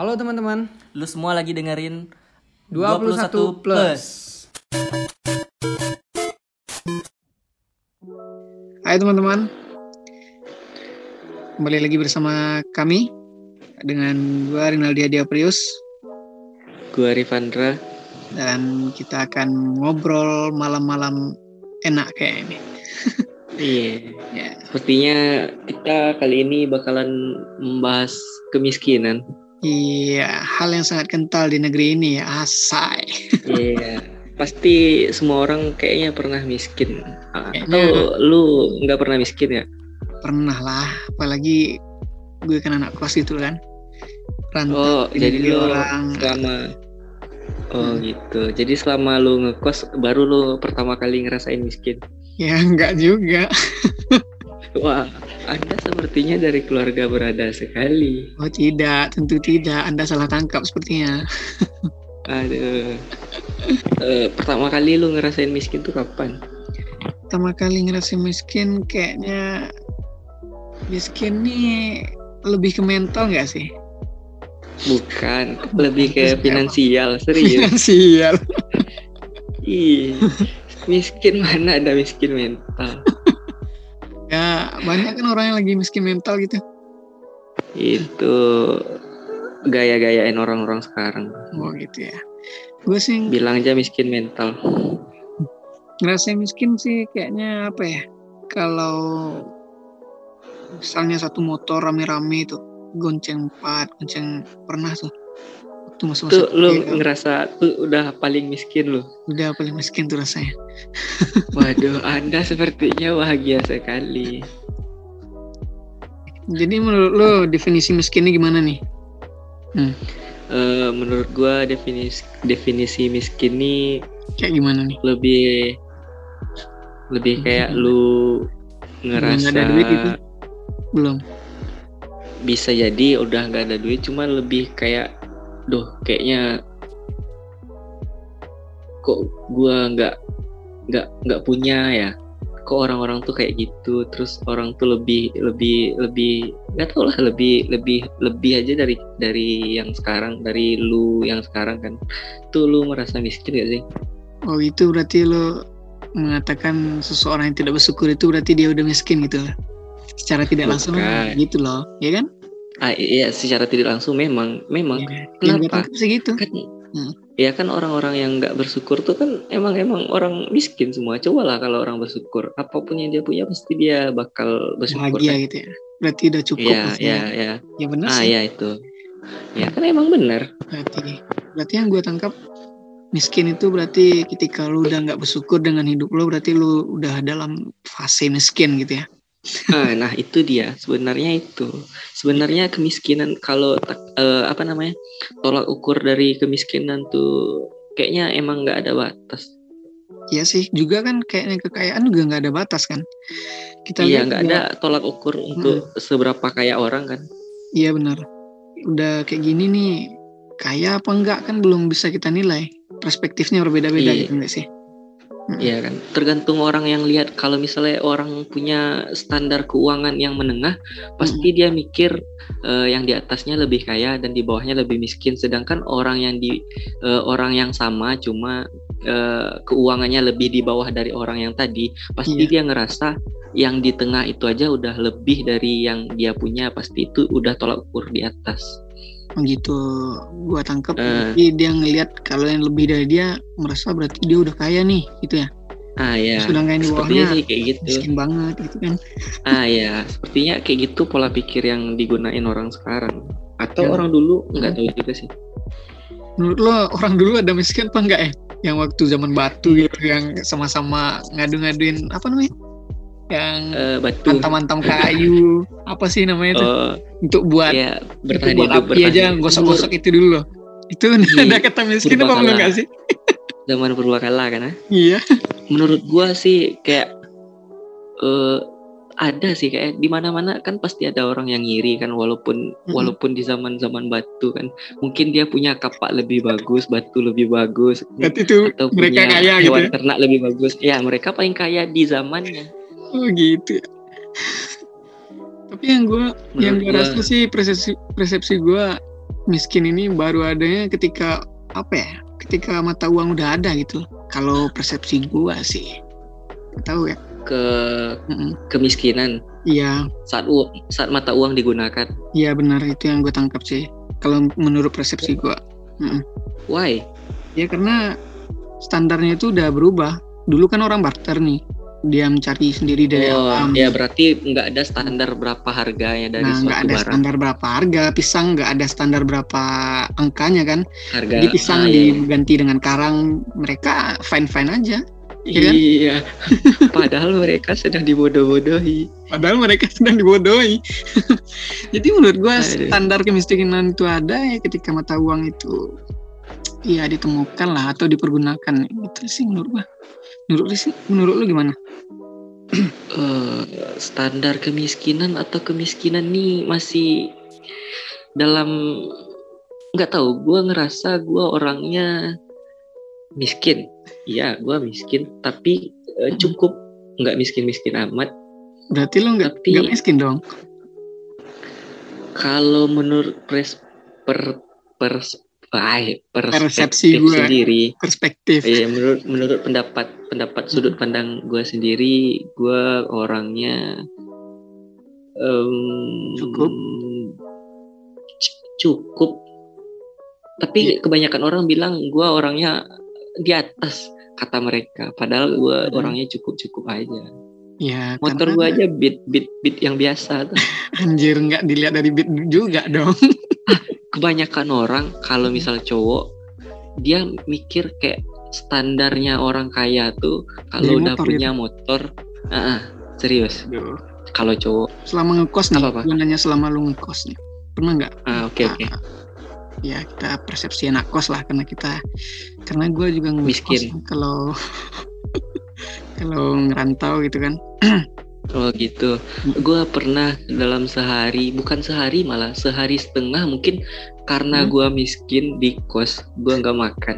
Halo teman-teman, Lu semua lagi dengerin 21 plus. Hai teman-teman, kembali lagi bersama kami dengan gua Rinaldi Adia Prius Gua Rivandra. dan kita akan ngobrol malam-malam enak kayak ini. Iya. Ya, Sepertinya kita kali ini bakalan membahas kemiskinan. Iya, hal yang sangat kental di negeri ini ya, asai. Iya. Pasti semua orang kayaknya pernah miskin. Ah, Kayaknya- Atau lu nggak pernah miskin ya? Pernah lah, apalagi gue kan anak kos itu kan. Rantau Oh, di jadi lu orang. selama Oh Hmm. gitu. Jadi selama lu ngekos baru lu pertama kali ngerasain miskin. Ya enggak juga. Wah, Anda sepertinya dari keluarga berada sekali. Oh tidak, tentu tidak. Anda salah tangkap sepertinya. Aduh. Eh, pertama kali lu ngerasain miskin tuh kapan? Pertama kali ngerasain miskin kayaknya miskin nih lebih ke mental nggak sih? Bukan, lebih ke finansial, serius. Finansial. Ih, miskin mana ada miskin mental. Ya banyak kan orang yang lagi miskin mental gitu. Itu gaya-gayain orang-orang sekarang. Oh gitu ya. Gue sih Bilang aja miskin mental. ngerasain miskin sih kayaknya apa ya? Kalau misalnya satu motor rame-rame itu gonceng empat, gonceng pernah tuh. Waktu masa-masa Tuh lu kecil, ngerasa tuh udah paling miskin lu. udah paling miskin tuh rasanya. Waduh, Anda sepertinya bahagia sekali. Jadi menurut lo definisi miskinnya gimana nih? Eh, menurut gua definisi definisi miskin ini Kayak gimana nih? lebih lebih kayak lu ngerasa nggak ada duit gitu? Belum. bisa jadi udah nggak ada duit cuma lebih kayak duh kayaknya kok gua nggak nggak nggak punya ya? Kok orang-orang tuh kayak gitu? Terus orang tuh lebih lebih lebih nggak tau lah lebih lebih lebih aja dari dari yang sekarang dari lu yang sekarang kan. Tuh lu merasa miskin gak sih? Oh itu berarti lo mengatakan seseorang yang tidak bersyukur itu berarti dia udah miskin gitu. Lah. Secara tidak langsung gitu loh, ya kan? Ah iya secara tidak langsung memang memang Ya, kenapa? tangkap sih gitu. kan Hmm. ya kan orang-orang yang nggak bersyukur tuh kan emang emang orang miskin semua coba lah kalau orang bersyukur apa pun yang dia punya pasti dia bakal bersyukur Bahagia kan? gitu ya. Berarti udah cukup. Iya maksudnya. iya iya Ya benar ah sih. ya itu ya kan emang bener Berarti, berarti yang gue tangkap miskin itu berarti ketika lu udah nggak bersyukur dengan hidup lo berarti lu udah dalam fase miskin gitu ya. Ah nah itu dia sebenarnya itu sebenarnya kemiskinan kalau eh, apa namanya tolak ukur dari kemiskinan tuh kayaknya emang nggak ada batas Iya sih, juga kan kayaknya kekayaan juga nggak ada batas kan. Kita iya nggak ada tolak ukur untuk seberapa kaya orang kan Iya benar. Udah kayak gini nih, kaya apa enggak kan belum bisa kita nilai. Perspektifnya berbeda-beda Iya. gitu enggak sih? Iya kan, tergantung orang yang lihat. Kalau misalnya orang punya standar keuangan yang menengah, pasti dia mikir eh, yang di atasnya lebih kaya dan di bawahnya lebih miskin. Sedangkan orang yang di eh, orang yang sama, cuma eh, keuangannya lebih di bawah dari orang yang tadi, pasti Iya. dia ngerasa yang di tengah itu aja udah lebih dari yang dia punya. Pasti itu udah tolak ukur di atas. Gitu gua tangkap Eh. berarti dia ngelihat kalau yang lebih dari dia merasa berarti dia udah kaya nih gitu ya. Ah ya, Sedangkan yang di bawahnya sih kayak gitu. miskin banget gitu kan. Ah ya, sepertinya kayak gitu pola pikir yang digunain orang sekarang. Atau Ya. orang dulu nggak tahu juga sih. Menurut lo orang dulu ada miskin apa enggak ya? Yang waktu zaman batu gitu yang sama-sama ngadu-ngaduin apa namanya? Yang Eh, batu. antam-antam kayu apa sih namanya itu? Oh, Untuk buat ya itu bertahan buat hidup api bertahan aja gosok-gosok itu dulu loh. Itu Iya, ada kata miskin apa enggak sih? Zaman purbakala kan? ah. Iya. Menurut gua sih kayak eh ada sih kayak di mana-mana kan pasti ada orang yang ngiri kan walaupun Mm-mm. walaupun di zaman-zaman batu kan mungkin dia punya kapak lebih bagus batu lebih bagus itu atau mereka punya kaya gitu hewan ya? ternak lebih bagus ya mereka paling kaya di zamannya Oh gitu ya. Tapi yang gue yang gue rasa sih persepsi persepsi gue miskin ini baru adanya ketika apa ya? Ketika mata uang udah ada gitu. Kalau persepsi gua sih, tahu ya. ke Mm-mm. kemiskinan Iya, saat u- saat mata uang digunakan. iya benar itu yang gue tangkap sih. Kalau menurut persepsi gua, Mm-mm. Why? ya karena standarnya itu udah berubah. Dulu kan orang barter nih, dia mencari sendiri dari Oh, alam. ya berarti nggak ada standar berapa harganya dari Nah, nggak suatu ada barang. standar berapa harga pisang, nggak ada standar berapa angkanya kan. Harga. Jadi pisang ah, iya. diganti dengan karang, mereka fine fine aja. iya kan? Iya. Padahal mereka sedang dibodoh-bodohi. Padahal mereka sedang dibodohi. Jadi menurut gua Aduh. standar kemiskinan itu ada ya ketika mata uang itu ya ditemukan lah atau dipergunakan itu sih menurut gua. Menurut lu sih, menurut lu gimana? Eh, standar kemiskinan atau kemiskinan nih masih dalam nggak tahu. Gua ngerasa gua orangnya miskin. Iya, gua miskin. Tapi eh, cukup nggak miskin-miskin amat. Berarti lu nggak nggak miskin dong? Kalau menurut pres per pers Persepsi gua. sendiri, Perspektif. Iya, menurut menurut pendapat pendapat sudut pandang gue sendiri, gue orangnya em, Cukup. cukup. Tapi Iya. kebanyakan orang bilang gue orangnya di atas kata mereka. Padahal gue Hmm. orangnya cukup cukup aja. Ya, Motor karena gue aja beat beat beat yang biasa. anjir nggak dilihat dari bit juga dong. Kebanyakan orang kalau misal cowok dia mikir kayak standarnya orang kaya tuh kalau udah motor punya motor, ah, ah, serius. Kalau cowok, Selama ngekos nih, Apa-apa? gua nanya selama lu ngekos nih. Pernah nggak? ah, oke oke. Ah, ya kita persepsi anak kos lah karena kita karena gue juga ngekos Miskin. kalau kalau ngerantau gitu kan Oh gitu. Gue pernah dalam sehari, bukan sehari malah sehari setengah mungkin karena Hmm. gua miskin di kos, gua nggak makan.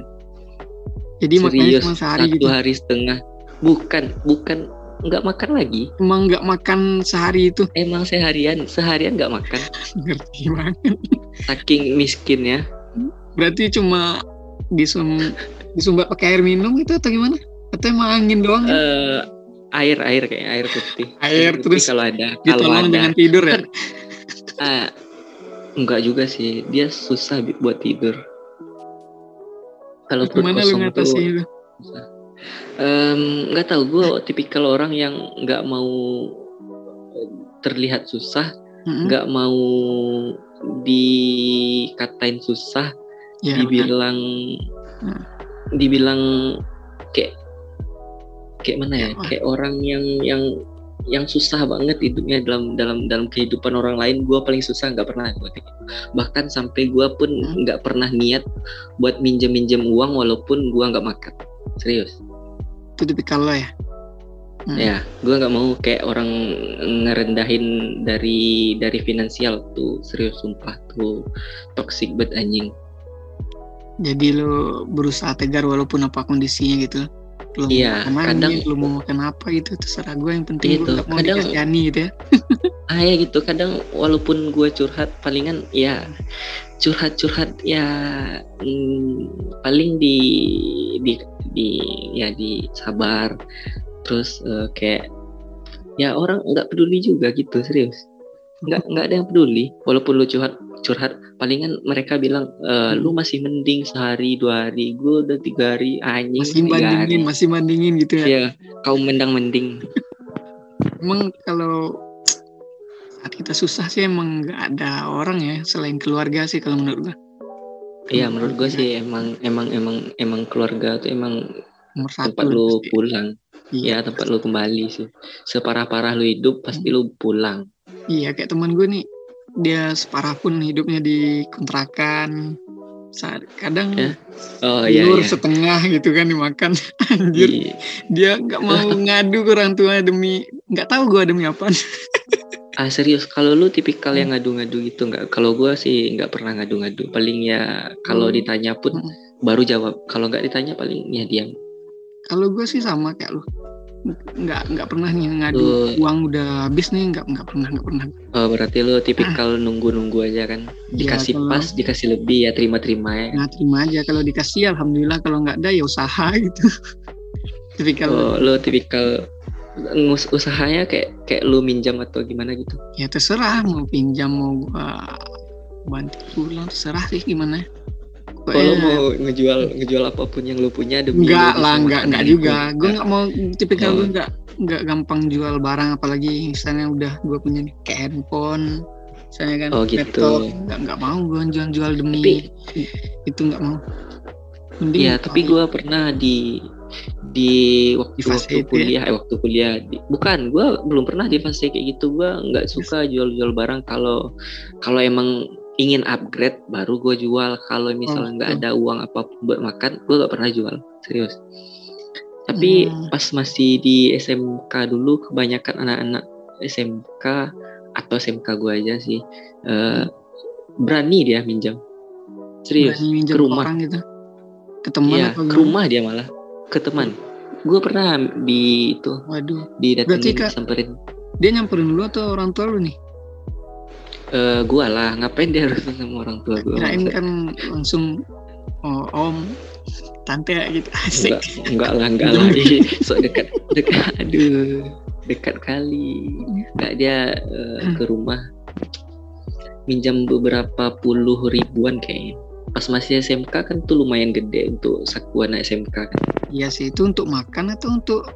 jadi Serius, cuma sehari satu gitu hari setengah. Bukan, bukan nggak makan lagi. emang nggak makan sehari itu Emang seharian, seharian nggak makan. ngerti banget Saking miskinnya. berarti cuma disum disumbat pakai air minum itu atau gimana atau emang angin doang eh air air kayak air putih. Air, putih terus kalau ada, kalau ada. dengan tidur ya Ah, enggak juga sih, dia susah buat tidur. Kalau perut lu kosong tuh itu Em, nggak tahu gue tipikal orang yang nggak mau terlihat susah nggak mau dikatain susah ya, dibilang Hmm. dibilang kayak kayak mana ya kayak orang yang yang yang susah banget hidupnya dalam dalam dalam kehidupan orang lain gue paling susah nggak pernah bahkan sampai gue pun Hmm. nggak pernah niat buat minjem minjem uang walaupun gue nggak makan. Serius. Itu tipikal lo ya? Hmm. Ya, gue nggak mau kayak orang ngerendahin dari dari finansial tuh. Serius sumpah tuh. Toxic banget anjing. jadi lu berusaha tegar walaupun apa kondisinya gitu lu mau Iya, makan kadang- angin, lu mau makan apa gitu? Terserah gue yang penting Gitu, gue mau kadang- dikasihani gitu ya. Ah ya gitu kadang walaupun gue curhat palingan ya curhat curhat ya mm, paling di di di ya di sabar terus eh, kayak ya orang nggak peduli juga gitu serius. Nggak nggak ada yang peduli walaupun lu curhat curhat. Palingan mereka bilang "Eh, lu masih mending sehari dua hari gue udah tiga hari anjing masih tiga hari. masih bandingin gitu ya? Ya kau mendang mending. Emang kalau saat kita susah sih emang nggak ada orang ya selain keluarga sih kalau menurut gue Iya menurut gue sih emang emang emang emang keluarga tuh emang nomor satu tempat lu pasti. pulang. Iya. ya tempat lu kembali sih. Separah parah lu hidup pasti lu pulang. Iya kayak teman gue nih dia separah pun hidupnya di kontrakan saat kadang Ya, oh iya iya. setengah gitu kan dimakan. Anjir. Iya. dia nggak mau ngadu ke orang tua demi nggak tahu gue demi apa. Ah serius. Kalau lu tipikal yang ngadu-ngadu gitu nggak? Kalau gue sih nggak pernah ngadu-ngadu. Paling ya kalau Hmm. ditanya pun Hmm. baru jawab. Kalau nggak ditanya paling ya diam. Kalau gue sih sama kayak lu nggak nggak pernah nih ngadu Lu- uang udah habis nih nggak nggak pernah nggak pernah. Oh, berarti lu tipikal nunggu-nunggu aja kan. Dikasih kalau- pas, dikasih lebih ya terima-terima ya. nah terima aja. Kalau dikasih alhamdulillah. Kalau nggak ada ya usaha gitu. Tapi Oh, kalau lu tipikal usahanya kayak kayak lu minjam atau gimana gitu. ya terserah. Mau pinjam mau gua bantu pulang terserah sih gimana Kalau mau ngejual ngejual apa pun yang lu punya demi Enggak lah, enggak, enggak gitu. juga. Gue enggak mau tipikal Oh. gue enggak enggak gampang jual barang apalagi misalnya udah gue punya nih kayak handphone misalnya kan Oh, gitu. laptop enggak enggak mau gue jual-jual demi Tapi- itu enggak mau. Mending Iya, tapi gua pernah di di waktu, Di waktu ya? kuliah, eh waktu kuliah, di- bukan, gua belum pernah di fase kayak gitu. Gua nggak suka jual-jual barang kalau kalau emang ingin upgrade baru gue jual. Kalau misalnya nggak gitu. ada uang apa pun buat makan, gua nggak pernah jual, serius. Tapi Hmm. pas masih di SMK dulu, kebanyakan anak-anak SMK atau SMK gua aja sih eh, berani dia minjam, serius berani minjem ke rumah. orang gitu. Ke teman atau ke rumah dia malah ke teman. Gue pernah di itu Waduh, didatengin samperin. dia nyamperin dulu atau orang tua lu nih? Eh gua lah, ngapain dia harus sama orang tua gue? Kirain kan langsung oh, om, tante gitu asik. Enggak, enggak lah, enggak lah. So dekat, dekat, aduh, dekat kali. Enggak dia eh, ke rumah minjam beberapa puluh ribuan kayaknya. Pas masih SMK kan tuh lumayan gede untuk saku anak SMK kan. Iya sih, itu untuk makan atau untuk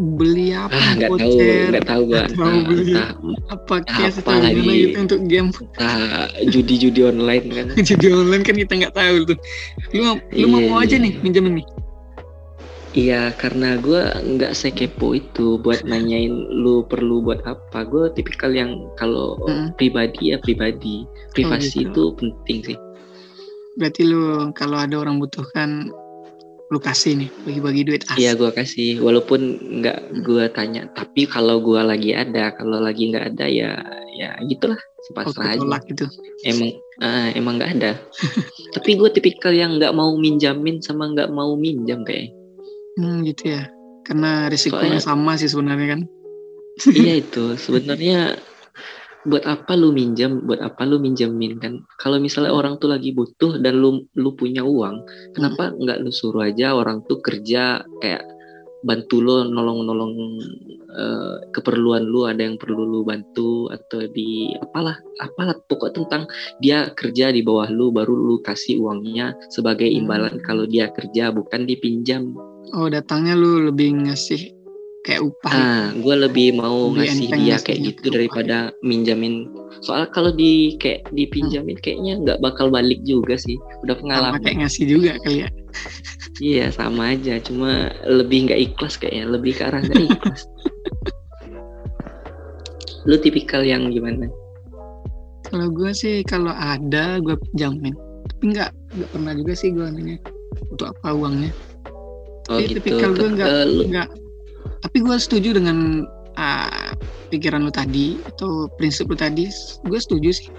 beli apa? Ah, nggak tahu, nggak tahu gua. atau Entah, beli entah, apa cash apa lagi. gitu untuk game entah judi-judi online kan. jadi online kan kita nggak tahu tuh lu mau- lu mau Iya, mau aja iya. nih minjemin nih Iya, karena gue nggak sekepo itu buat nanyain lu perlu buat apa. Gue tipikal yang kalau Mm-mm. pribadi ya pribadi, privasi gitu. itu penting sih. berarti lu kalau ada orang butuhkan lu kasih nih bagi-bagi duit asik Iya, gue kasih. Walaupun nggak gue tanya, tapi kalau gue lagi ada, kalau lagi nggak ada ya, ya gitulah oh, sepasrah aja. gitu Emang, ah, emang nggak ada. tapi gue tipikal yang nggak mau minjamin sama nggak mau minjam kayak. hmm, gitu ya karena risikonya Soalnya- sama sih sebenarnya kan iya itu sebenarnya buat apa lu minjam buat apa lu minjemin kan? Kalau misalnya orang tuh lagi butuh dan lu lu punya uang kenapa nggak lu suruh aja orang tuh kerja kayak bantu lo nolong-nolong eh, keperluan lu ada yang perlu lu bantu atau di apalah apalah pokok tentang dia kerja di bawah lu baru lu kasih uangnya sebagai imbalan Hmm. kalau dia kerja bukan dipinjam. Oh datangnya lu lebih ngasih kayak upah gitu. Ah, gue lebih mau Lebih ngasih dia kayak gitu daripada minjamin. Soal kalau di kayak dipinjamin kayaknya nggak bakal balik juga sih. Udah sama pengalaman. kayak ngasih juga kali ya Iya sama aja. Cuma lebih nggak ikhlas kayaknya. Lebih ke arah nggak ikhlas. Lu tipikal yang gimana? Kalau gue sih kalau ada gue pinjamin. Tapi nggak nggak pernah juga sih gue nanya untuk apa uangnya. Oh Tapi gitu. tipikal gue nggak eh, lu- nggak. Tapi gue setuju dengan ah, pikiran lu tadi atau prinsip lu tadi. Gue setuju sih.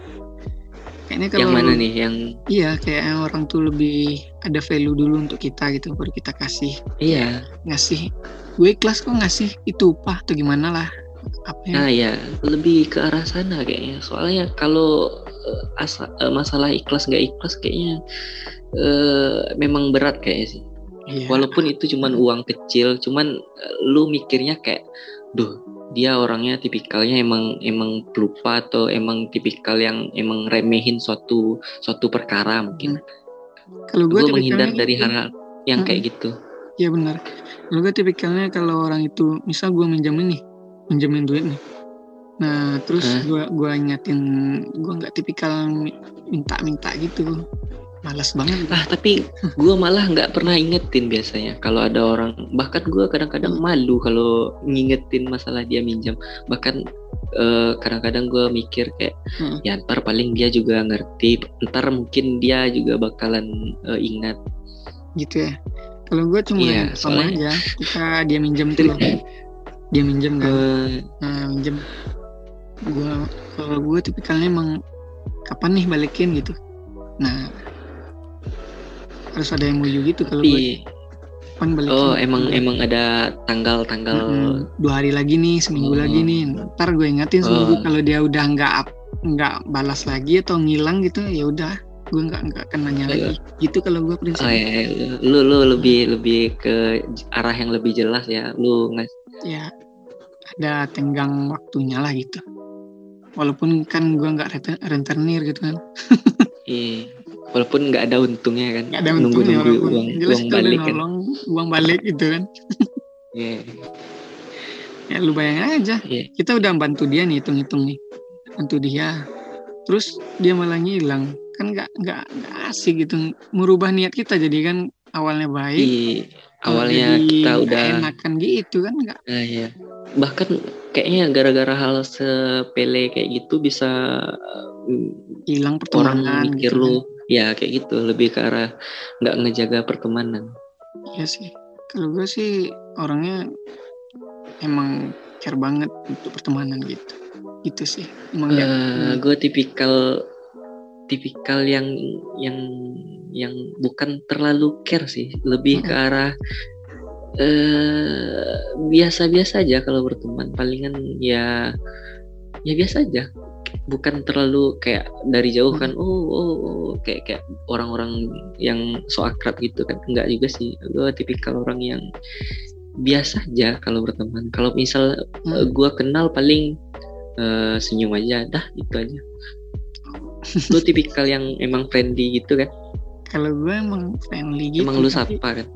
Kayaknya kalau yang mana nih? Yang iya kayak orang tuh lebih ada value dulu untuk kita gitu baru kita kasih iya. ngasih gue ikhlas kok ngasih itu upah atau gimana lah apa ya Nah ya lebih ke arah sana kayaknya. Soalnya kalau eh, asa- eh, masalah ikhlas nggak ikhlas kayaknya eh, memang berat kayaknya sih. Iya. walaupun itu cuman uang kecil cuman eh, lu mikirnya kayak duh dia orangnya tipikalnya emang emang pelupa atau emang tipikal yang emang remehin suatu suatu perkara mungkin kalau gue gue menghindar dari gitu. hal-hal yang Hmm. kayak gitu Iya benar. Kalau gue tipikalnya kalau orang itu, misal gue minjamin nih, minjamin duit nih. Nah terus gue gua ingatin, gue nggak tipikal mi- minta-minta gitu. Malas banget. ah tapi gue malah nggak pernah ingetin biasanya kalau ada orang bahkan gue kadang-kadang malu kalau ngingetin masalah dia minjam bahkan eh, kadang-kadang gue mikir kayak Hmm. ya ntar paling dia juga ngerti ntar mungkin dia juga bakalan eh, ingat Gitu ya. Kalau gue cuma Iya, sama soalnya- aja. Kita dia minjem tuh. Dia minjem kan. Eh, Nah minjem. Gue kalau gue tipikalnya emang kapan nih balikin gitu. Nah harus ada yang mau gitu kalau gue. tapi kapan balik oh sini. emang emang ada tanggal-tanggal Mm-mm. dua hari lagi nih seminggu Oh. lagi nih ntar gue ingetin seminggu Oh. kalau dia udah nggak nggak balas lagi atau ngilang gitu ya udah gue nggak nggak akan nanya lagi gitu kalau gue prinsip oh ya lu lu lebih lebih ke arah yang lebih jelas ya lu ngas ya ada tenggang waktunya lah gitu walaupun kan gue nggak rentenir gitu kan iya. Walaupun nggak ada untungnya kan nggak ada nunggu untungnya nunggu walaupun uang jelas uang itu udah balik kan nolong uang balik gitu kan Iya. ya lu bayangin aja Iya. kita udah bantu dia nih hitung-hitung nih bantu dia terus dia malah ngilang kan nggak nggak nggak asik gitu merubah niat kita jadi kan awalnya baik Di awalnya jadi kita udah enakan gitu kan nggak Nah, iya. Bahkan kayaknya gara-gara hal sepele kayak gitu bisa hilang orang mikir gitu lu kan. Ya kayak gitu lebih ke arah nggak ngejaga pertemanan. Iya sih kalau gue sih orangnya emang care banget untuk pertemanan gitu gitu sih emang nggak Eh, gue tipikal tipikal yang yang yang bukan terlalu care sih, lebih ke arah eh biasa-biasa aja kalau berteman. Palingan ya ya biasa aja. Bukan terlalu kayak dari jauh kan, oh, oh, oh kayak kayak orang-orang yang so akrab gitu kan. Enggak juga sih. Gue tipikal orang yang biasa aja kalau berteman. Kalau misal Hmm. gue kenal paling eh, senyum aja, dah itu aja. Lu tipikal yang emang friendly gitu kan? kalau gue emang friendly gitu emang lu sapa kan?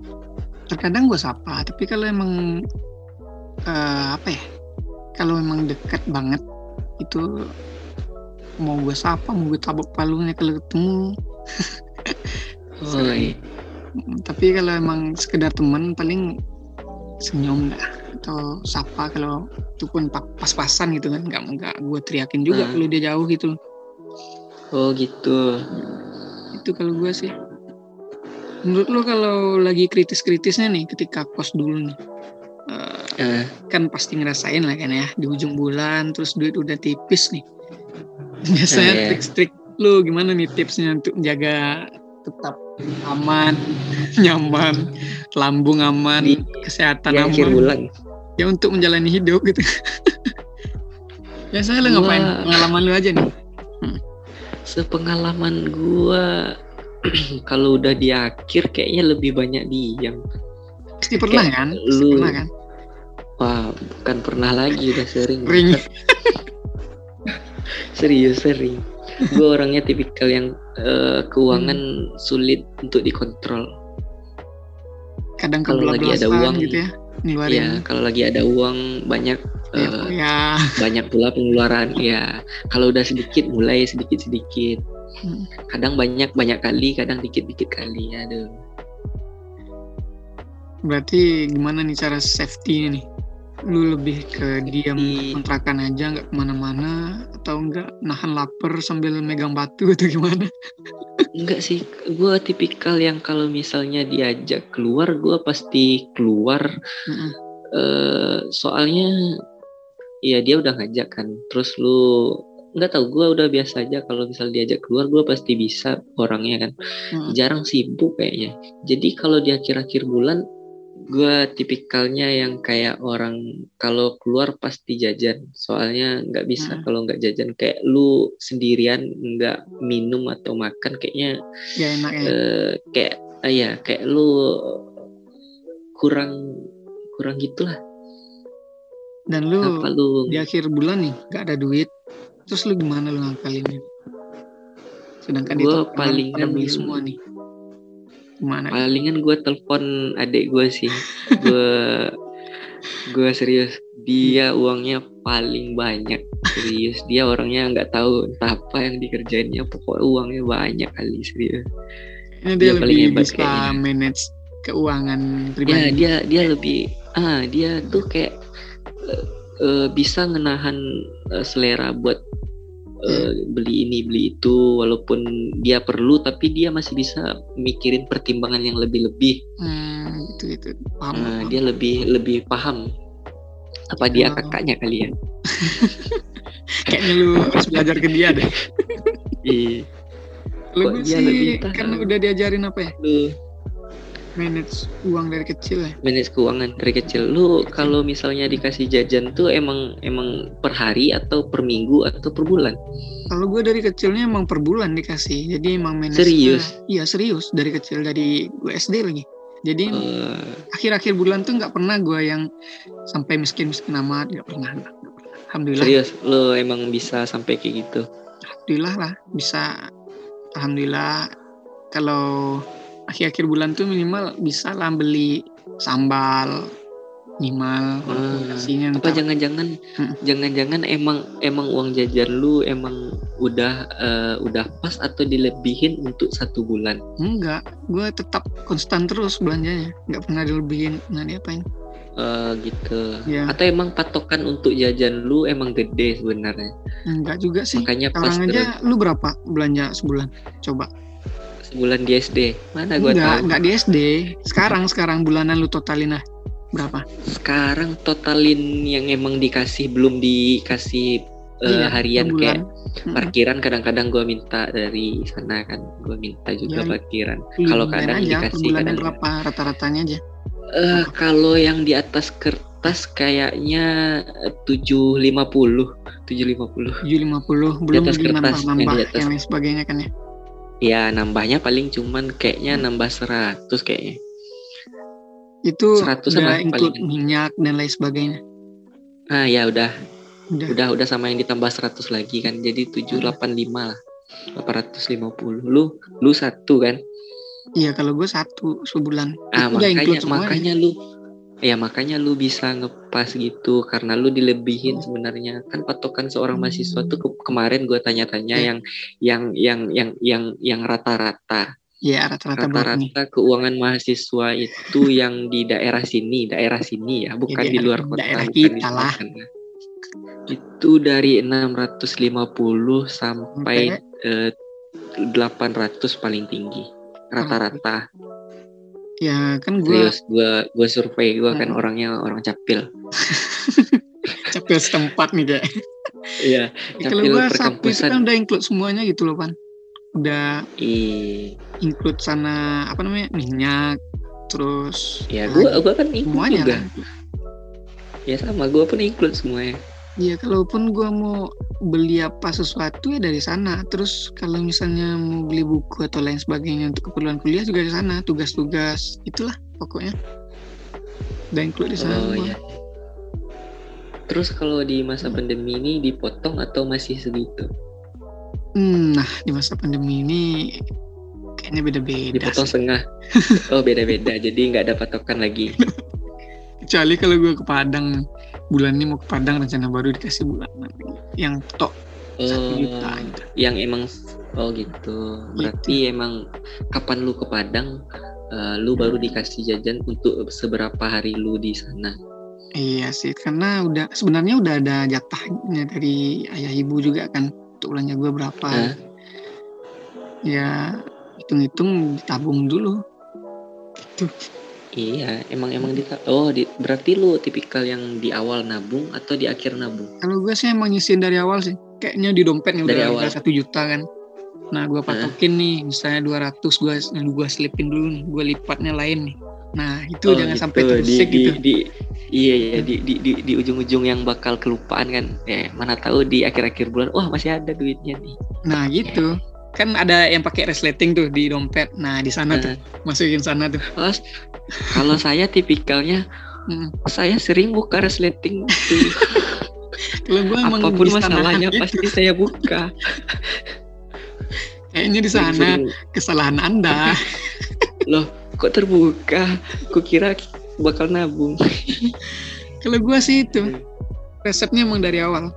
terkadang gue sapa tapi kalau emang eh, apa ya kalau emang dekat banget itu mau gue sapa mau gue tabok palunya kalau ketemu. Oh, iya. Tapi kalau emang sekedar teman paling senyum dah atau sapa kalau itu pun pa- pas-pasan gitu kan. Nggak nggak gue teriakin juga Hmm. kalau dia jauh gitu. Oh gitu. itu kalau gue sih. Menurut lo kalau lagi kritis-kritisnya nih ketika kos dulu nih Eh, kan pasti ngerasain lah kan ya di ujung bulan terus duit udah tipis nih biasanya Iya. trik-trik lu gimana nih tipsnya untuk menjaga tetap aman nyaman lambung aman Di- kesehatan di akhir aman? bulan. ya untuk menjalani hidup gitu. Biasanya lu ngapain? Gua- pengalaman lu aja nih. Sepengalaman gua kalau udah di akhir kayaknya lebih banyak diam. pasti pernah Kayak kan? Pasti lu- pernah kan? Wah, bukan pernah lagi udah sering. ring Serius sering. Gue orangnya tipikal yang eh, keuangan sulit untuk dikontrol. kadang Kalau lagi ada uang, gitu ya ngeluarin Ya, kalau lagi ada uang banyak ya, eh, ya. banyak pula pengeluaran. Ya, kalau udah sedikit mulai sedikit sedikit. Hmm. Kadang banyak banyak kali, kadang dikit dikit kali. Aduh. berarti gimana nih cara safety nih lu lebih ke diam Safety. kontrakan aja nggak ke mana-mana atau enggak nahan lapar sambil megang batu atau gimana Enggak sih, gue tipikal yang kalau misalnya diajak keluar, gue pasti keluar. Mm-mm. eh soalnya, ya dia udah ngajak kan. Terus lu nggak tahu, gue udah biasa aja kalau misal diajak keluar, gue pasti bisa orangnya kan. Mm-mm. Jarang sibuk kayaknya. Jadi kalau di akhir-akhir bulan, gue tipikalnya yang kayak orang kalau keluar pasti jajan. Soalnya nggak bisa Hmm. kalau nggak jajan. Kayak lu sendirian nggak minum atau makan kayaknya ya enak ya. eh, kayak ah ya kayak lu kurang kurang gitulah. Dan lu apa lu di akhir bulan nih nggak ada duit. Terus lu gimana lu ngakalinnya sedangkan kan palingan- pada beli semua nih gimana palingan gue telepon adik gue sih. Gue gue serius. Dia uangnya paling banyak. Serius dia orangnya nggak tahu entah apa yang dikerjainnya. Pokoknya uangnya banyak kali serius. Ini dia, dia paling lebih hebat bisa kayaknya. manage keuangan ya pribadi. dia dia lebih ah dia tuh kayak eh, bisa ngenahan eh, selera buat eh, beli ini beli itu walaupun dia perlu tapi dia masih bisa mikirin pertimbangan yang lebih-lebih. Hmm, gitu gitu paham, Nah, paham. dia lebih lebih paham apa dia Oh. kakaknya kali ya. Kayaknya lu harus belajar ke dia deh. Iya. lu dia sih lebih kan udah diajarin apa ya manage uang dari kecil ya? Manage keuangan dari kecil. Lu kalau misalnya dikasih jajan tuh emang emang per hari atau per minggu atau per bulan? Kalau gue dari kecilnya emang per bulan dikasih. Jadi emang manage Serius? iya serius. Dari kecil dari gue SD lagi. Jadi Eh, akhir-akhir bulan tuh nggak pernah gue yang sampai miskin-miskin amat. Nggak pernah, pernah. alhamdulillah. Serius? Lu emang bisa sampai kayak gitu? Alhamdulillah lah. Bisa. Alhamdulillah. Kalau akhir-akhir bulan tuh minimal bisa lah beli sambal minimal nasinya apa ntar- jangan-jangan Hmm. jangan-jangan emang emang uang jajan lu emang udah eh, udah pas atau dilebihin untuk satu bulan? Enggak gue tetap konstan terus belanjanya. Nggak pernah dilebihin pernah diapain. Eh, gitu. Ya atau emang patokan untuk jajan lu emang gede sebenarnya? Enggak juga sih. Makanya pas aja lu berapa belanja sebulan? Coba sebulan di SD mana gua enggak tahu? enggak di SD sekarang sekarang bulanan lu totalin lah. Berapa? Sekarang totalin yang emang dikasih belum dikasih eh, Iya, harian per kayak parkiran kadang-kadang gua minta dari sana kan. Gua minta juga Ya, parkiran. Lu kalau kadang aja, dikasih kadang berapa rata-ratanya aja. Eh, kalau yang di atas kertas kayaknya tujuh lima puluh, tujuh lima puluh. 750 belum atas di kertas, yang nambah-nambah di atas. yang lain sebagainya kan ya Ya nambahnya paling cuman kayaknya nambah seratus kayaknya. itu 100 udah sama include paling. minyak dan lain sebagainya Ah ya udah, udah udah udah sama yang ditambah 100 lagi kan. Jadi 785 lah. 850. Lu lu satu kan? iya kalau gue satu sebulan Ah Itu makanya makanya lu ya makanya lu bisa ngepas gitu karena lu dilebihin sebenarnya kan patokan seorang mahasiswa tuh ke- kemarin gua tanya-tanya Iya. yang yang yang yang yang yang rata-rata ya rata-rata rata-rata keuangan mahasiswa itu yang di daerah sini, daerah sini ya, bukan Jadi di luar kota, daerah bukan kita lah. selatan. Itu dari 650 sampai eh, 800 paling tinggi. Rata-rata. Ya kan gue gua gua survei gua kan Hmm. orangnya orang capil. capek setempat nih kayak Iya. Ya, kalau Capil gue satu itu kan udah include semuanya gitu loh pan udah Ih, include sana apa namanya minyak terus ya gua gua kan include semuanya juga. kan Ya sama gua pun include semuanya. Iya, kalaupun gua mau beli apa sesuatu ya dari sana. Terus kalau misalnya mau beli buku atau lain sebagainya untuk keperluan kuliah juga di sana. Tugas-tugas itulah pokoknya. Udah include di sana. Oh semua. iya. Terus kalau di masa pandemi ini dipotong atau masih segitu? Hmm, nah di masa pandemi ini kayaknya beda-beda. Dipotong sih. setengah. Oh beda-beda. Jadi nggak ada patokan lagi. Kecuali kalau gua ke Padang bulan ini mau ke Padang rencana baru dikasih bulanan yang tok satu Oh, juta gitu. yang emang oh gitu. Berarti emang kapan lu ke Padang, eh, lu baru dikasih jajan untuk seberapa hari lu di sana. Iya sih, karena udah sebenarnya udah ada jatahnya dari ayah ibu juga kan untuk belanja gue berapa. Hah? Ya hitung-hitung ditabung dulu. Iya, emang emang di oh di, berarti lu tipikal yang di awal nabung atau di akhir nabung? Kalau gue sih emang nyisihin dari awal sih. Kayaknya di dompet nih Dari udah satu juta kan. Nah gue patokin nih, misalnya 200 gue gue selipin dulu nih, gue lipatnya lain nih. Nah itu Oh, jangan gitu. sampai di, tersik di, gitu. di iya iya di di di, di ujung-ujung yang bakal kelupaan kan. Eh, mana tahu di akhir-akhir bulan wah masih ada duitnya nih. Nah gitu. Kan ada yang pakai resleting tuh di dompet. Nah di sana tuh masukin sana tuh. Oh, kalau saya tipikalnya Mm. saya sering buka resleting tuh. Kalau gue emang apa pun masalahnya nahan pasti saya buka. Kayaknya di sana kesalahan anda. kok terbuka? Kukira bakal nabung. Kalau gue sih itu resepnya emang dari awal.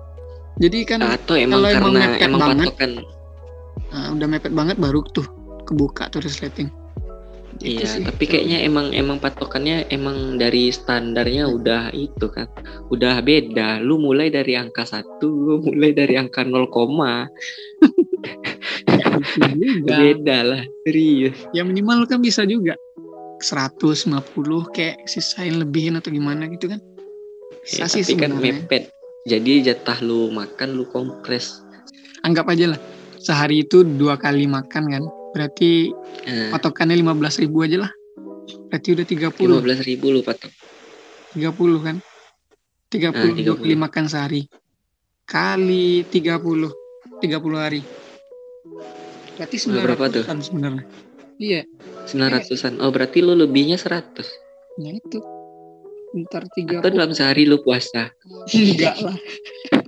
Jadi kan Atau emang Kalau emang karena mepet emang banget, patokan uh, udah mepet banget baru tuh kebuka tuh resleting. Gitu Iya, sih. tapi kayaknya emang emang patokannya emang dari standarnya udah itu kan, udah beda. Lu mulai dari angka satu, lu mulai dari angka 0, Gitu juga. beda lah, serius. Ya minimal kan bisa juga 150 kayak sisain lebihin atau gimana gitu kan. Bisa Ya, sih tapi kan sebenarnya. mepet. Jadi jatah lu makan lu kompres. Anggap aja lah sehari itu dua kali makan kan. Berarti Nah, patokannya 15.000 ribu aja lah. Berarti udah 30. 15 ribu lu patok 30 kan? 30 Nah, dua 30. kali makan sehari. Kali 30. 30 hari. Berarti Udah berapa tuh? 900-an sebenarnya. Iya, 900an oh berarti lu lebihnya 100 nah itu. Ntar atau 30. dalam sehari lu puasa Enggak lah.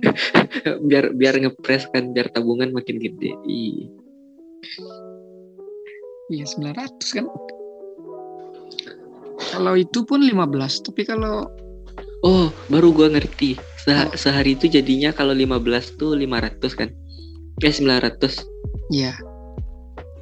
biar biar ngepres kan biar tabungan makin gede. Iya 900 kan. Kalau itu pun 15, tapi kalau oh baru gua ngerti Se- Oh. sehari itu jadinya kalau 15 tuh 500 kan eh 900 ya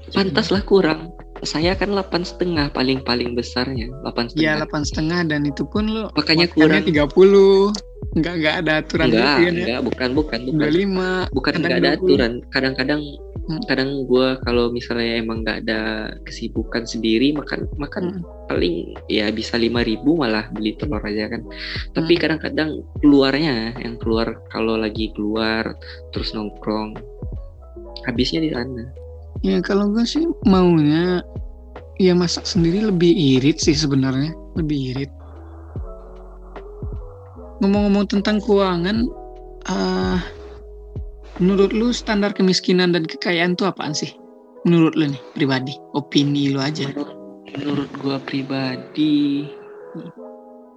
pantas lah kurang saya kan delapan setengah paling paling besarnya delapan ya setengah 8 setengah dan itu pun lo makanya kurang 30. Enggak enggak ada aturan enggak gitu ya. enggak bukan bukan bukan 25. bukan kadang nggak ada 20. aturan kadang-kadang Hmm. kadang gua kalau misalnya emang nggak ada kesibukan sendiri makan makan Hmm. paling ya bisa lima ribu malah beli telur aja kan tapi Hmm. kadang-kadang keluarnya yang keluar kalau lagi keluar terus nongkrong habisnya di sana Ya kalau gue sih maunya ya masak sendiri lebih irit sih sebenarnya, lebih irit. Ngomong-ngomong tentang keuangan, ah menurut lu standar kemiskinan dan kekayaan tuh apaan sih? Menurut lu nih pribadi, opini lu aja. menurut, menurut gua pribadi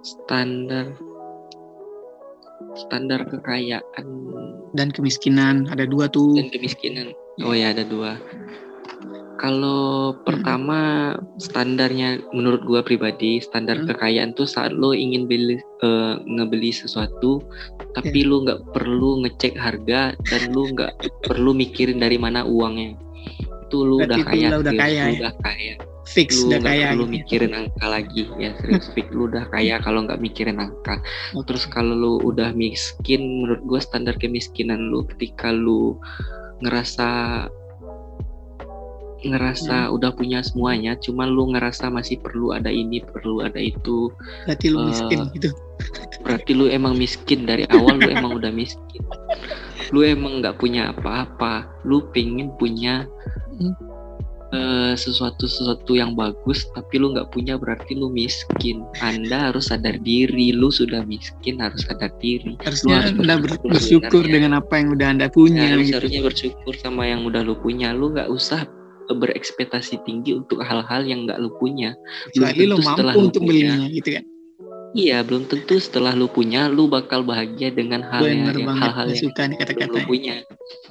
standar standar kekayaan Dan kemiskinan ada dua tuh. dan kemiskinan oh ya ada dua kalau pertama standarnya menurut gua pribadi standar Hmm. kekayaan tuh saat lo ingin beli eh, ngebeli sesuatu tapi Ya. lu nggak perlu ngecek harga dan lu nggak perlu mikirin dari mana uangnya itu lu Berarti udah kaya lu udah serius, kaya lu ya? udah kaya Fix lu udah kaya perlu gitu. mikirin angka lagi ya serius fix lu udah kaya kalau nggak mikirin angka terus kalau lu udah miskin menurut gue standar kemiskinan lu ketika lu ngerasa ngerasa Hmm. udah punya semuanya cuman lu ngerasa masih perlu ada ini perlu ada itu. Berarti lu Eh, miskin gitu. berarti lu emang miskin. Dari awal lu emang udah miskin. Lu emang nggak punya apa-apa. Lu pengen punya Eh, sesuatu sesuatu yang bagus tapi lu nggak punya berarti lu miskin anda harus sadar diri lu sudah miskin harus sadar diri Harusnya harus Anda ber- bersyukur bersyukur sebenarnya. dengan apa yang udah Anda punya Nah, lu gitu. seharusnya bersyukur sama yang udah lu punya lu nggak usah berekspektasi tinggi untuk hal-hal yang nggak lu punya Kecuali belum lu mampu lu untuk punya. belinya gitu kan. Iya belum tentu setelah lu punya lu bakal bahagia dengan hal yang hal-hal yang suka nih kata-kata. lu punya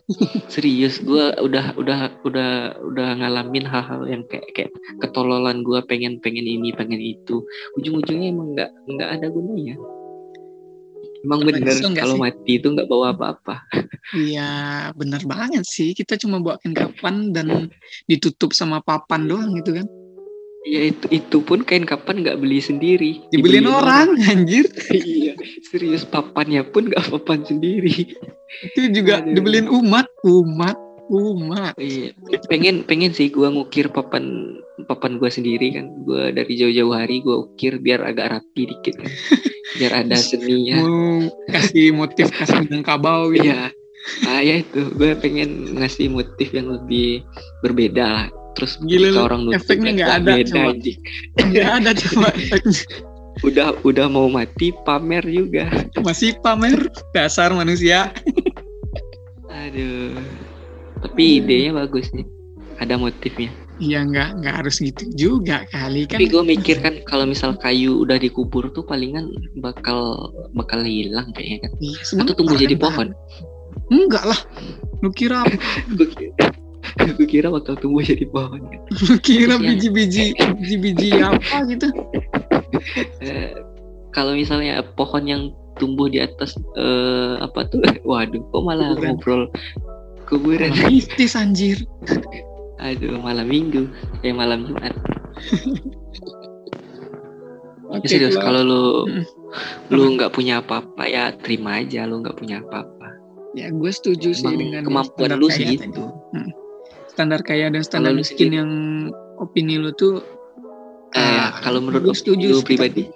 serius gue udah udah udah udah ngalamin hal-hal yang kayak kayak ketololan gue pengen pengen ini pengen itu ujung-ujungnya emang nggak nggak ada gunanya emang Pernah bener kalau mati itu nggak bawa apa-apa Iya, bener banget sih. Kita cuma bawakan kapan dan ditutup sama papan doang gitu kan. Ya itu itu pun kain kapan nggak beli sendiri Dibeliin orang, anjir. iya serius papannya pun nggak papan sendiri Itu juga Aduh. dibeliin umat, umat, umat. Iya, pengen pengen sih gua ngukir papan papan gua sendiri kan. Gua dari jauh-jauh hari gua ukir biar agak rapi dikit kan. Biar ada seninya. Mau kasih motif kasih gitu. Iya. Ah ya itu, gue pengen ngasih motif yang lebih berbeda lah. Terus Gila orang nutup efeknya kan, nggak ada, beda. Nggak ada efeknya. Udah udah mau mati pamer juga. Masih pamer dasar manusia. Aduh. Tapi idenya bagus nih. Ada motifnya. Iya nggak nggak harus gitu juga kali kan. Tapi gue mikir kan kalau misal kayu udah dikubur tuh palingan bakal bakal hilang kayaknya kan. Iya, Atau tumbuh jadi pohon. Enggak lah. Lu kira apa? Gue kira, gue bakal tumbuh jadi pohon kan. Lu kira biji-biji biji-biji apa gitu? Eh, kalau misalnya pohon yang tumbuh di atas eh, apa tuh? Waduh, kok malah Kuburan. ngobrol kuburan. Mistis anjir. Aduh, malam minggu, kayak malam Jumat. Ya, Oke, serius, kalau lu Mm. lu nggak punya apa-apa ya terima aja lu nggak punya apa-apa. ya gue setuju sih Emang dengan kemampuan lu segitu. tadi. Hmm. Standar kaya dan standar Kalau miskin yang opini lu tuh Eh, ah, kalau menurut gue lu setuju lu pribadi,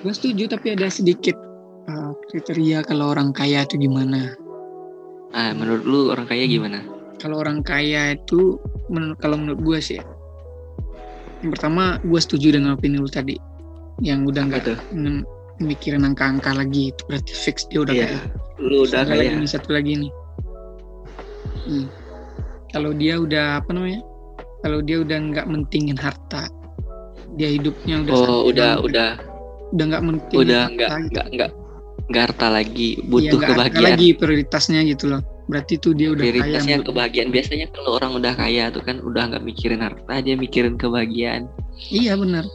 Gue setuju tapi ada sedikit uh, kriteria kalau orang kaya itu gimana. ah menurut lu orang kaya gimana? Kalau orang kaya itu menur- kalau menurut gue sih Yang pertama, gue setuju dengan opini lu tadi. Yang udah nggak mikirin angka-angka lagi. Itu berarti fix dia udah Iya. kaya. Lu udah Satu lagi nih, satu lagi nih. Hmm. Kalau dia udah apa namanya? Kalau dia udah nggak mentingin harta, dia hidupnya udah oh udah udah udah nggak mentingin udah nggak gitu. nggak nggak nggak harta lagi Iya, butuh nggak harta kebahagiaan lagi prioritasnya gitu loh. Berarti tuh dia udah kaya. prioritasnya menurut- kebahagiaan biasanya kalau orang udah kaya tuh kan udah nggak mikirin harta dia mikirin kebahagiaan Iya benar.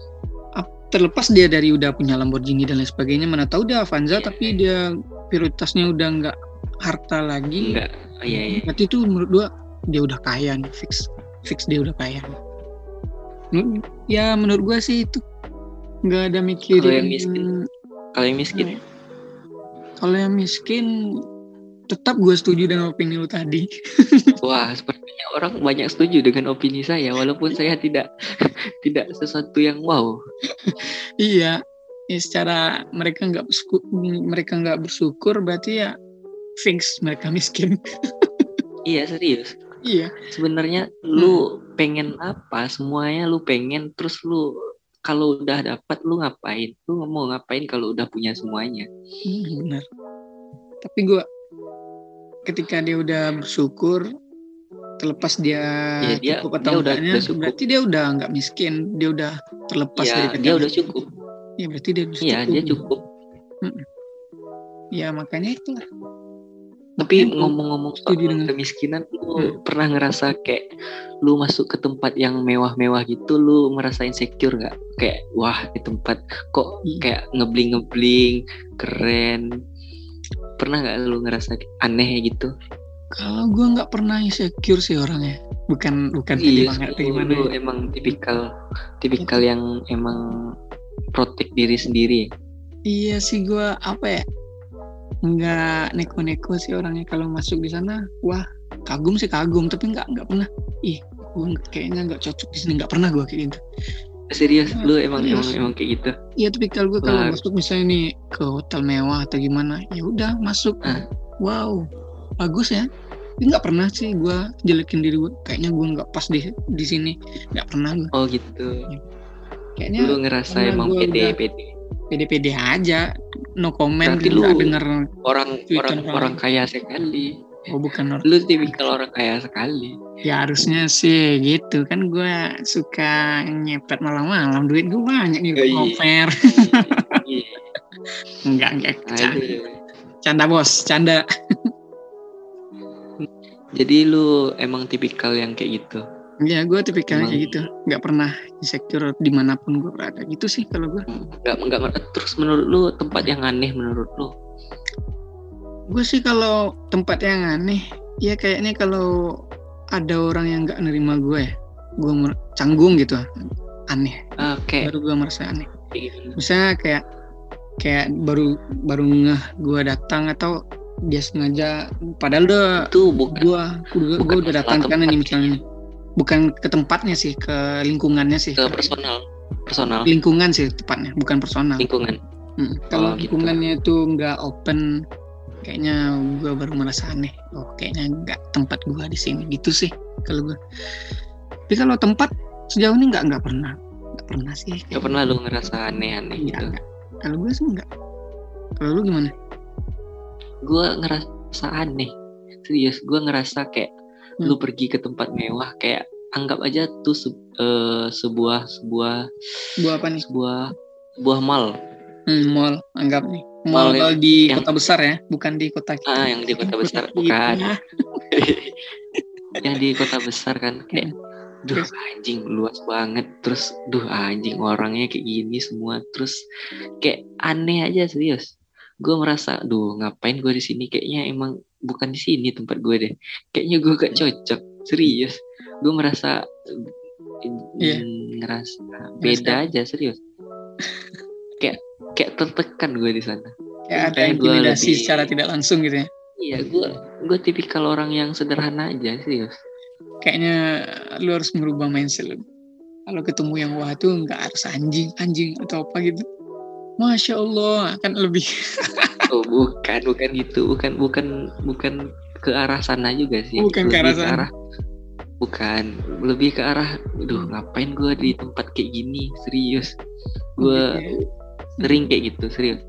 Terlepas dia dari udah punya Lamborghini dan lain sebagainya, mana tahu dia Avanza Iya. tapi dia prioritasnya udah nggak harta lagi. enggak oh, iya iya Berarti itu menurut gua dia udah kaya nih fix, fix dia udah kaya. Ya menurut gua sih itu nggak ada mikirin. Kalau yang miskin? kalau yang miskin Kalau yang miskin tetap gue setuju dengan opini lu tadi. wah sepertinya orang banyak setuju dengan opini saya walaupun saya tidak tidak sesuatu yang wow iya, ya secara mereka nggak bersyukur, mereka nggak bersyukur berarti ya fix mereka miskin. iya serius iya. sebenarnya lu pengen apa? Semuanya lu pengen terus lu kalau udah dapat lu ngapain? Lu mau ngapain kalau udah punya semuanya? Hmm, benar. Tapi gue ketika dia udah bersyukur, terlepas dia, Iya, dia- cukup atau dia udah- udah cukup. berarti dia udah nggak miskin, dia udah terlepas dari ya kata dia. udah cukup. Iya, berarti dia udah iya dia cukup. Ya makanya itulah. Tapi gua ngomong-ngomong soal dengan- kemiskinan lu Hmm. pernah ngerasa kayak lu masuk ke tempat yang mewah-mewah gitu lu merasa insecure nggak kayak wah di tempat kok Hmm. kayak ngebling-ngebling keren pernah nggak lu ngerasa aneh gitu Kalau gue nggak pernah insecure sih orangnya, bukan bukan Iya, banget gimana. lu ya. emang tipikal tipikal yang emang protek diri sendiri. Iya sih gue apa ya, nggak neko-neko sih orangnya kalau masuk di sana. Wah kagum sih kagum, tapi nggak nggak pernah. Ih, gue kayaknya nggak cocok di sini. Nggak pernah gue kayak gitu. Serius, lu emang Serius. emang emang kayak gitu. Iya tipikal gue kalau masuk misalnya nih ke hotel mewah atau gimana, ya udah masuk. Ah. Wow, bagus ya. Tapi nggak pernah sih gue jelekin diri gue. Kayaknya gue nggak pas di di sini. Nggak pernah gue. Oh gitu. Kayaknya Lu ngerasa emang gua pede udah- pede. Pede-pede aja. No comment. Berarti lu- denger. Orang orang orang. orang kaya sekali. Oh bukan orang. Lu tipikal orang kaya sekali. Ya harusnya sih gitu kan gue suka nyepet malam-malam duit gue banyak nih Oh, iya. ngoper. Iya. enggak enggak canda, canda bos canda. Jadi lu emang tipikal yang kayak gitu. Ya gue tipikal Emang- kayak gitu. Nggak pernah insecure di mana pun gue berada. Gitu sih kalau gue. Enggak enggak terus menurut lu tempat yang aneh menurut lu? Gue sih kalau tempat yang aneh ya kayaknya kalau ada orang yang nggak nerima gue ya gue mer- canggung gitu. Aneh. Ah, kayak baru gue merasa aneh. gitu. misalnya kayak kayak baru baru ngeh gue datang atau dia sengaja padahal udah itu bukan gua gua, bukan gua udah datang nih tempat misalnya bukan ke tempatnya sih ke lingkungannya sih. Ke personal personal. Lingkungan sih tepatnya bukan personal. Lingkungan. Mm, kalau Oh, gitu. lingkungannya itu nggak open kayaknya gua baru merasa aneh. Oh kayaknya nggak tempat gua di sini. Gitu sih kalau gua. Tapi kalau tempat sejauh ini nggak nggak pernah. Nggak pernah sih Gak pernah lu ngerasa aneh-aneh Iya, gitu. nggak. kalau gua sih nggak. Kalau lu gimana? Gue ngerasa aneh. Serius, gue ngerasa kayak Hmm. lu pergi ke tempat mewah kayak anggap aja tuh se- eh, sebuah sebuah gua apa nih sebuah sebuah mall. Hmm, mall anggap nih Mall mall, yang- di yang- kota besar ya bukan di kota kita Ah, yang di kota besar kita. bukan. yang di kota besar kan kayak duh Terus? anjing luas banget terus duh anjing orangnya kayak gini semua terus kayak aneh aja serius gue merasa duh ngapain gue di sini kayaknya emang bukan di sini tempat gue deh. Kayaknya gue gak cocok. Serius. Gue merasa mm, ngerasa beda aja serius. Kayak kayak tertekan gue di sana. Kayak ada intimidasi lebih- secara tidak langsung gitu ya? Iya gue gue tipikal orang yang sederhana aja serius. Kayaknya lu harus merubah mindset lu. Kalau ketemu yang wah tuh nggak harus anjing anjing atau apa gitu. Masya allah akan lebih Oh bukan, bukan gitu, bukan bukan bukan ke arah sana juga sih. Bukan ke Lebih arah sana. bukan lebih ke arah aduh ngapain gue di tempat kayak gini serius gue Oke. sering kayak gitu serius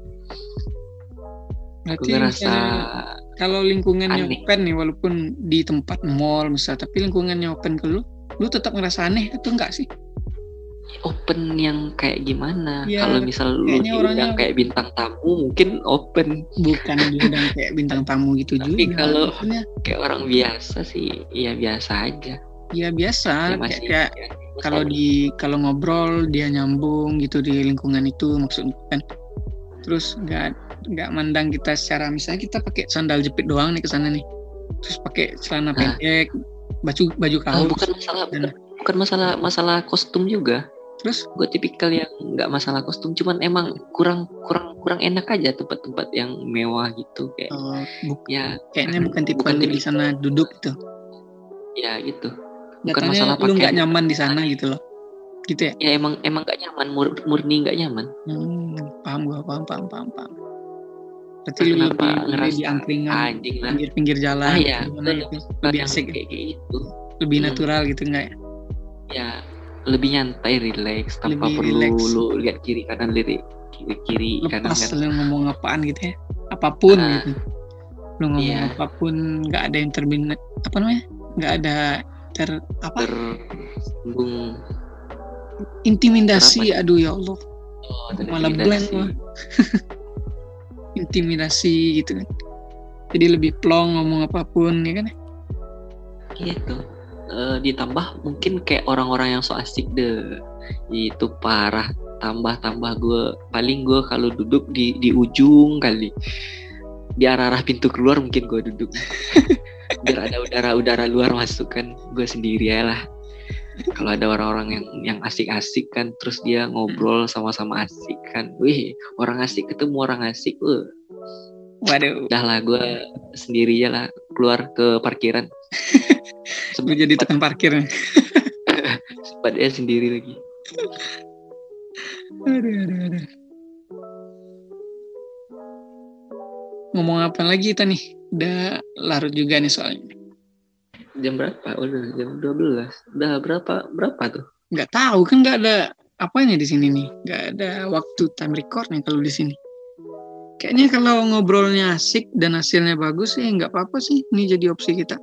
Berarti gue ngerasa kalau lingkungannya aneh. open nih walaupun di tempat mall misalnya tapi lingkungannya open ke lu lu tetap ngerasa aneh atau enggak sih open yang kayak gimana? Ya, kalau misal lu diundang orangnya- kayak bintang tamu mungkin open. Bukan diundang kayak bintang tamu gitu Tapi juga. kalau- Maksudnya, kayak orang biasa sih ya biasa aja. Ya biasa. Ya kayak, masih kayak ya, kalau di kalau ngobrol dia nyambung gitu di lingkungan itu maksudnya kan. Terus nggak nggak mandang kita secara misalnya kita pakai sandal jepit doang nih ke sana nih. Terus pakai celana Nah. pendek baju baju Ah, kaos. bukan masalah dan- bukan masalah masalah kostum juga terus gue tipikal yang nggak masalah kostum cuman emang kurang kurang kurang enak aja tempat-tempat yang mewah gitu kayak oh, bu- ya. kayaknya bukan tipe Bukan di sana duduk gitu. Ya gitu. Bukan Jatuhnya masalah lu nggak nyaman di sana gitu loh. Gitu ya? Ya emang emang gak nyaman mur- murni nggak nyaman. Hmm, paham gua paham paham paham paham. Berarti lu lebih, ngerasa di angkringan anjing lah? pinggir-pinggir jalan Ah, iya, gimana gitu? lebih asik. kayak gitu. Lebih Hmm. natural gitu enggak ya? Ya lebih nyantai relax tanpa Lebih perlu relax. lu lihat kiri kanan lirik kiri kiri kanan lepas lu ngomong apaan gitu ya? Apa pun Ah. gitu. Lu ngomong Iya. apa pun nggak ada yang terbina apa namanya? Nggak ada ter apa? Tersinggung. Intimidasi aduh ya Allah. Oh, Malah blank gua. intimidasi gitu kan. Jadi lebih plong ngomong apa pun ya kan gitu Eh, ditambah mungkin kayak orang-orang yang so asik deh. Itu parah tambah tambah gue paling gue kalau duduk di di ujung kali. Di arah arah pintu keluar mungkin gue duduk. Biar ada udara udara luar masuk kan gue sendiri ya lah. Kalau ada orang-orang yang yang asik-asik kan terus dia ngobrol sama-sama asik kan. Wih orang asik ketemu orang asik uh waduh. Udah lah gue sendiri ya lah keluar ke parkiran. Lu jadi tukang parkir. Sempat dia sendiri lagi. Aduh aduh aduh. Ngomong apa lagi kita nih udah larut juga nih soalnya. Jam berapa? Udah jam 12 udah berapa? Berapa tuh? Nggak tahu kan nggak ada apanya di sini nih. Nggak ada waktu time recordnya kalau di sini kayaknya kalau ngobrolnya asik dan hasilnya bagus sih nggak apa-apa sih. Ini jadi opsi kita.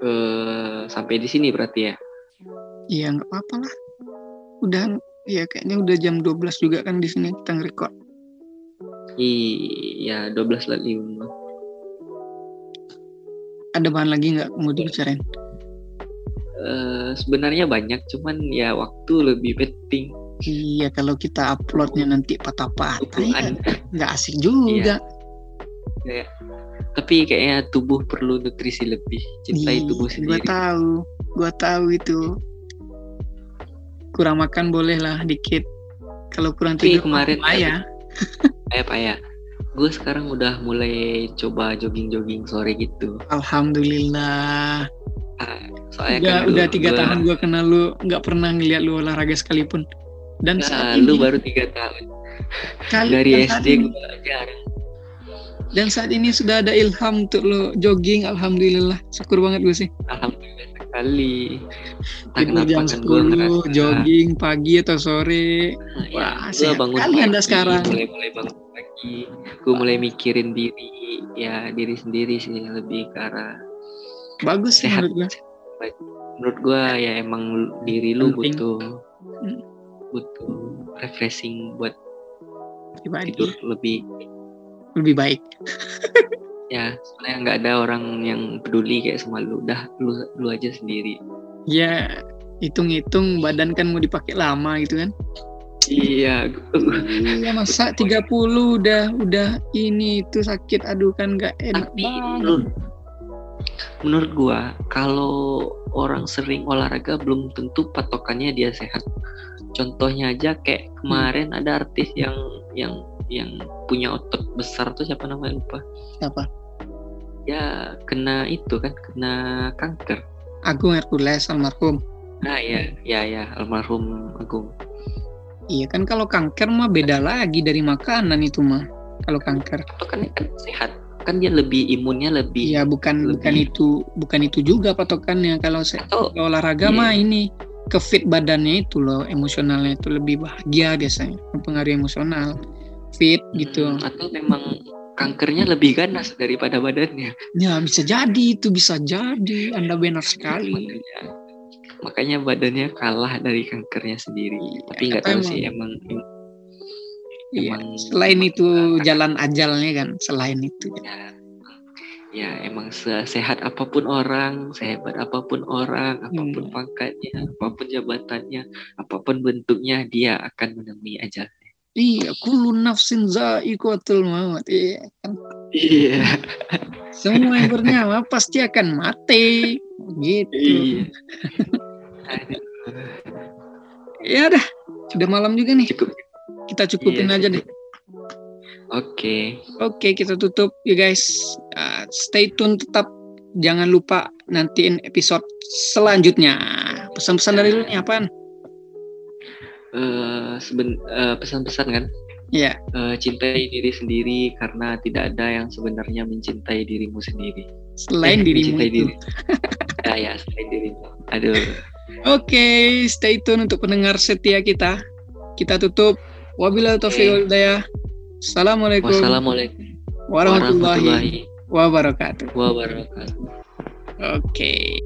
Eh sampai di sini berarti ya? Iya nggak apa-apa lah. Udah ya kayaknya udah jam 12 juga kan di sini kita nge-record. Iya 12 lah lima. Ada bahan lagi nggak mau dibicarain? Eh, sebenarnya banyak cuman ya waktu lebih penting iya kalau kita uploadnya nanti patah-patah ya. Nggak asik juga. Kayak- tapi kayaknya tubuh perlu nutrisi lebih. Cintai Ih, tubuh gua sendiri tahu. Gua tahu itu. Kurang makan boleh lah dikit. Kalau kurang Tapi tidur kemarin mah ya apa ya. Gue sekarang udah mulai coba jogging-jogging sore gitu. Alhamdulillah. Soalnya udah kan udah tiga gua- tahun gua kenal lu nggak pernah ngeliat lu olahraga sekalipun dan Nah, saat lu ini baru tiga tahun kali- dari SD ini- gue jarang dan saat ini sudah ada ilham untuk lo jogging alhamdulillah syukur banget gue sih alhamdulillah sekali tidur kenapa jam kan gue 10 ngerasa jogging pagi atau sore Nah, ya, Wah, sehat bangun kali Anda pagi, sekarang. mulai mulai bangun pagi gue mulai mikirin diri ya diri sendiri sih lebih ke arah bagus Sehat. menurut gue menurut gue ya emang diri lu Penting. butuh Hmm. Butuh refreshing buat tidur lebih. Lebih baik. Ya soalnya nggak ada orang yang peduli kayak sama lu. Udah lu lu aja sendiri. Ya hitung-hitung badan kan mau dipakai lama gitu kan? Iya. Iya masa 30 udah udah ini itu sakit. Aduh kan nggak enak tapi banget. menurut menurut gua kalau orang sering olahraga belum tentu patokannya dia sehat contohnya aja kayak kemarin ada artis yang yang yang punya otot besar tuh siapa namanya lupa. Siapa? Ya kena itu kan kena kanker. Agung Hercules almarhum. Nah ya ya ya almarhum Agung. Iya kan kalau kanker mah beda lagi dari makanan itu mah kalau kanker. Patokannya kan sehat? Kan dia lebih imunnya lebih ya bukan lebih- bukan itu bukan itu juga patokannya kalau saya atau kalau olahraga Iya. mah ini ke fit badannya itu loh emosionalnya itu lebih bahagia biasanya mempengaruhi emosional fit gitu. Hmm, atau memang kankernya lebih ganas daripada badannya. Ya bisa jadi itu bisa jadi. Anda benar sekali. Makanya makanya badannya kalah dari kankernya sendiri. Tapi nggak Iya, tahu sih emang Iya. emang selain itu jalan ajalnya kan selain itu. Ya, ya emang sehat apa pun orang sehebat apa pun orang apa pun Hmm. pangkatnya apa pun jabatannya apa pun bentuknya dia akan menemui ajal iya kullu nafsin za'iqatul maut iya kan? Iya. Semua yang bernyawa pasti akan mati gitu. Iya. Ya dah sudah malam juga nih. Cukup. Kita cukupin Iya, aja cukup. deh oke. Oke kita tutup ya guys. Uh, stay tune tetap. Jangan lupa nantiin episode selanjutnya. Pesan-pesan dari lu nih apaan? Eh, seben- eh, pesan-pesan kan? Ya Eh, cintai diri sendiri karena tidak ada yang sebenarnya mencintai dirimu sendiri. Selain Eh, dirimu mencintai itu. diri. Ya ya selain dirimu. Aduh. Oke, stay tune untuk pendengar setia kita. Kita tutup. Wabillahi taufiq hidayah. Assalamualaikum wassalamualaikum warahmatullahi warahmatullahi wabarakatuh. wabarakatuh Oke.